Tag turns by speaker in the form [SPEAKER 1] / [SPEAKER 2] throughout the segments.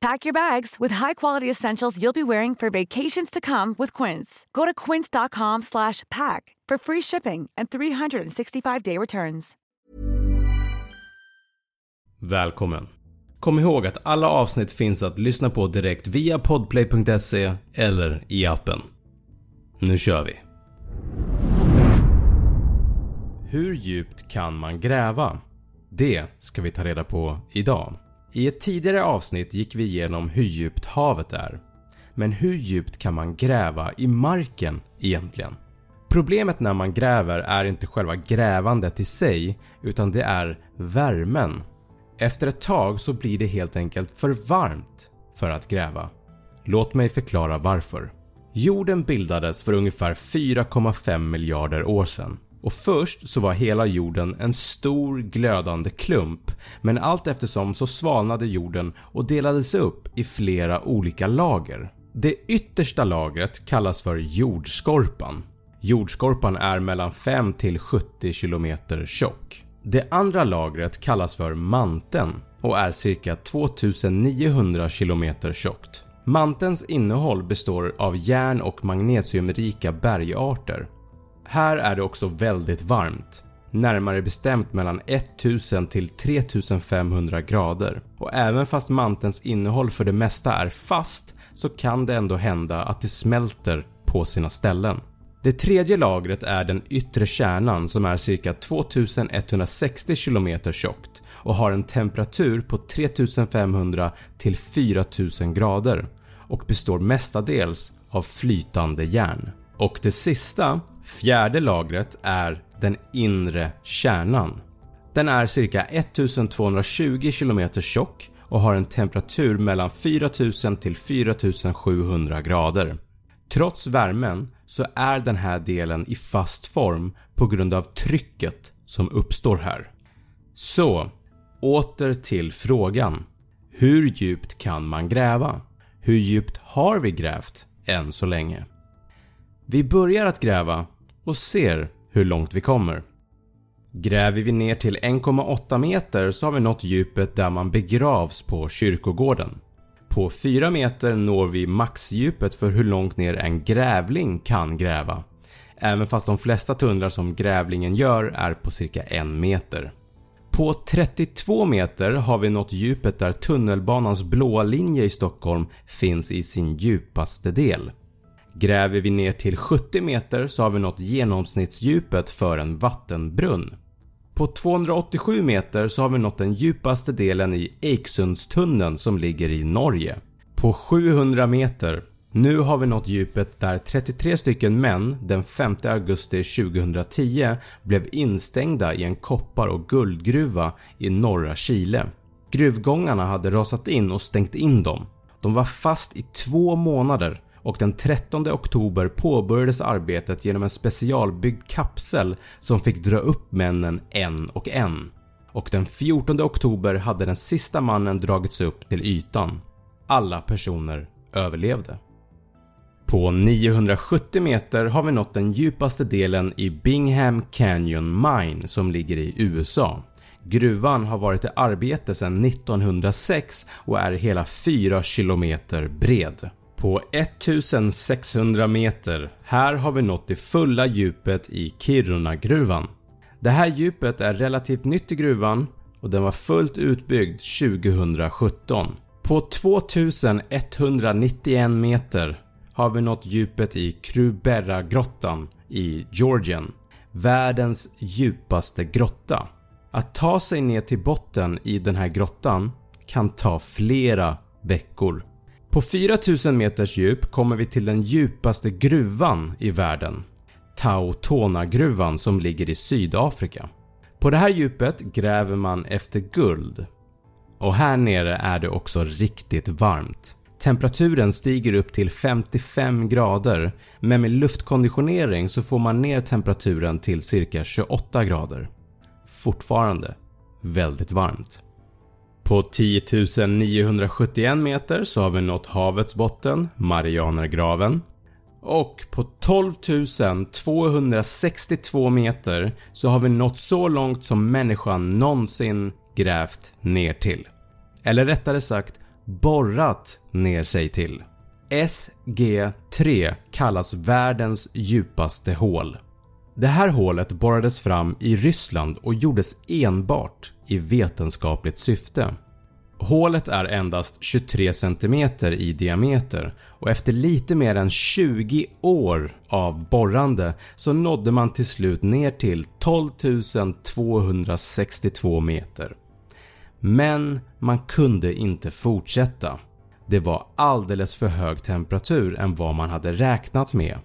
[SPEAKER 1] Pack your bags with high-quality essentials you'll be wearing for vacations to come with Quince. Go to quince.com/pack for free shipping and 365-day returns.
[SPEAKER 2] Välkommen! Kom ihåg att alla avsnitt finns att lyssna på direkt via podplay.se eller i appen. Nu kör vi! Hur djupt kan man gräva? Det ska vi ta reda på idag. I ett tidigare avsnitt gick vi igenom hur djupt havet är. Men hur djupt kan man gräva i marken egentligen? Problemet när man gräver är inte själva grävandet i sig utan det är värmen. Efter ett tag så blir det helt enkelt för varmt för att gräva. Låt mig förklara varför. Jorden bildades för ungefär 4,5 miljarder år sedan och först så var hela jorden en stor glödande klump men allt eftersom så svalnade jorden och delades upp i flera olika lager. Det yttersta lagret kallas för jordskorpan. Jordskorpan är mellan 5 till 70 km tjock. Det andra lagret kallas för manteln och är cirka 2900 km tjockt. Mantelns innehåll består av järn och magnesiumrika bergarter. Här är det också väldigt varmt, närmare bestämt mellan 1000 till 3500 grader och även fast mantelns innehåll för det mesta är fast så kan det ändå hända att det smälter på sina ställen. Det tredje lagret är den yttre kärnan som är cirka 2160 km tjockt och har en temperatur på 3500 till 4000 grader och består mestadels av flytande järn. Och det sista, fjärde lagret är den inre kärnan. Den är cirka 1220 km tjock och har en temperatur mellan 4000 till 4700 grader. Trots värmen så är den här delen i fast form på grund av trycket som uppstår här. Så, åter till frågan. Hur djupt kan man gräva? Hur djupt har vi grävt än så länge? Vi börjar att gräva och ser hur långt vi kommer. Gräver vi ner till 1,8 meter så har vi nått djupet där man begravs på kyrkogården. På 4 meter når vi maxdjupet för hur långt ner en grävling kan gräva. Även fast de flesta tunnlar som grävlingen gör är på cirka 1 meter. På 32 meter har vi nått djupet där tunnelbanans blåa linje i Stockholm finns i sin djupaste del. Gräver vi ner till 70 meter så har vi nått genomsnittsdjupet för en vattenbrunn. På 287 meter så har vi nått den djupaste delen i Eiksundstunneln som ligger i Norge. På 700 meter, nu har vi nått djupet där 33 stycken män den 5 augusti 2010 blev instängda i en koppar och guldgruva i norra Chile. Gruvgångarna hade rasat in och stängt in dem. De var fast i två månader och den 13 oktober påbörjades arbetet genom en specialbyggd kapsel som fick dra upp männen en och en och den 14 oktober hade den sista mannen dragits upp till ytan. Alla personer överlevde. På 970 meter har vi nått den djupaste delen i Bingham Canyon Mine som ligger i USA. Gruvan har varit i arbete sedan 1906 och är hela 4 km bred. På 1600 meter, här har vi nått det fulla djupet i Kiruna-gruvan. Det här djupet är relativt nytt i gruvan och den var fullt utbyggd 2017. På 2191 meter har vi nått djupet i Kruberra-grottan i Georgien, världens djupaste grotta. Att ta sig ner till botten i den här grottan kan ta flera veckor. På 4000 meters djup kommer vi till den djupaste gruvan i världen, Tautona-gruvan som ligger i Sydafrika. På det här djupet gräver man efter guld och här nere är det också riktigt varmt. Temperaturen stiger upp till 55 grader men med luftkonditionering så får man ner temperaturen till cirka 28 grader. Fortfarande väldigt varmt. På 10 971 meter så har vi nått havets botten, Marianergraven. Och på 12 262 meter så har vi nått så långt som människan någonsin grävt ner till. Eller rättare sagt borrat ner sig till. SG3 kallas världens djupaste hål. Det här hålet borrades fram i Ryssland och gjordes enbart i vetenskapligt syfte. Hålet är endast 23 cm i diameter och efter lite mer än 20 år av borrande så nådde man till slut ner till 12 262 meter. Men man kunde inte fortsätta. Det var alldeles för hög temperatur än vad man hade räknat med.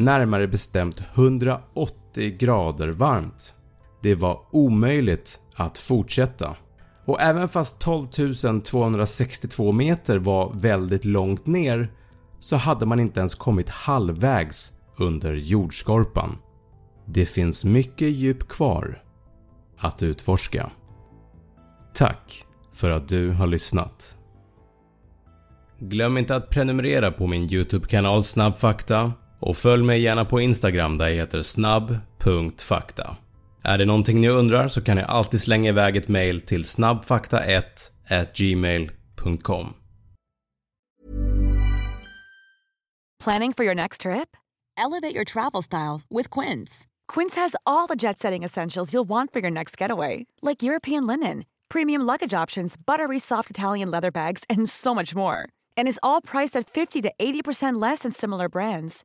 [SPEAKER 2] Närmare bestämt 180 grader varmt. Det var omöjligt att fortsätta. Och även fast 12 262 meter var väldigt långt ner så hade man inte ens kommit halvvägs under jordskorpan. Det finns mycket djup kvar att utforska. Tack för att du har lyssnat. Glöm inte att prenumerera på min YouTube-kanal Snabbfakta och följ mig gärna på Instagram där jag heter snabb.fakta. Är det någonting ni undrar så kan ni alltid slänga iväg ett mail till snabbfakta1 gmail.com.
[SPEAKER 1] Planning for your next trip?
[SPEAKER 3] Elevate your travel style with Quince.
[SPEAKER 1] Quince has all the jet setting essentials you'll want for your next getaway, like European linen, premium luggage options, buttery soft Italian leather bags, and so much more. And is all priced at 50 to 80% less than similar brands.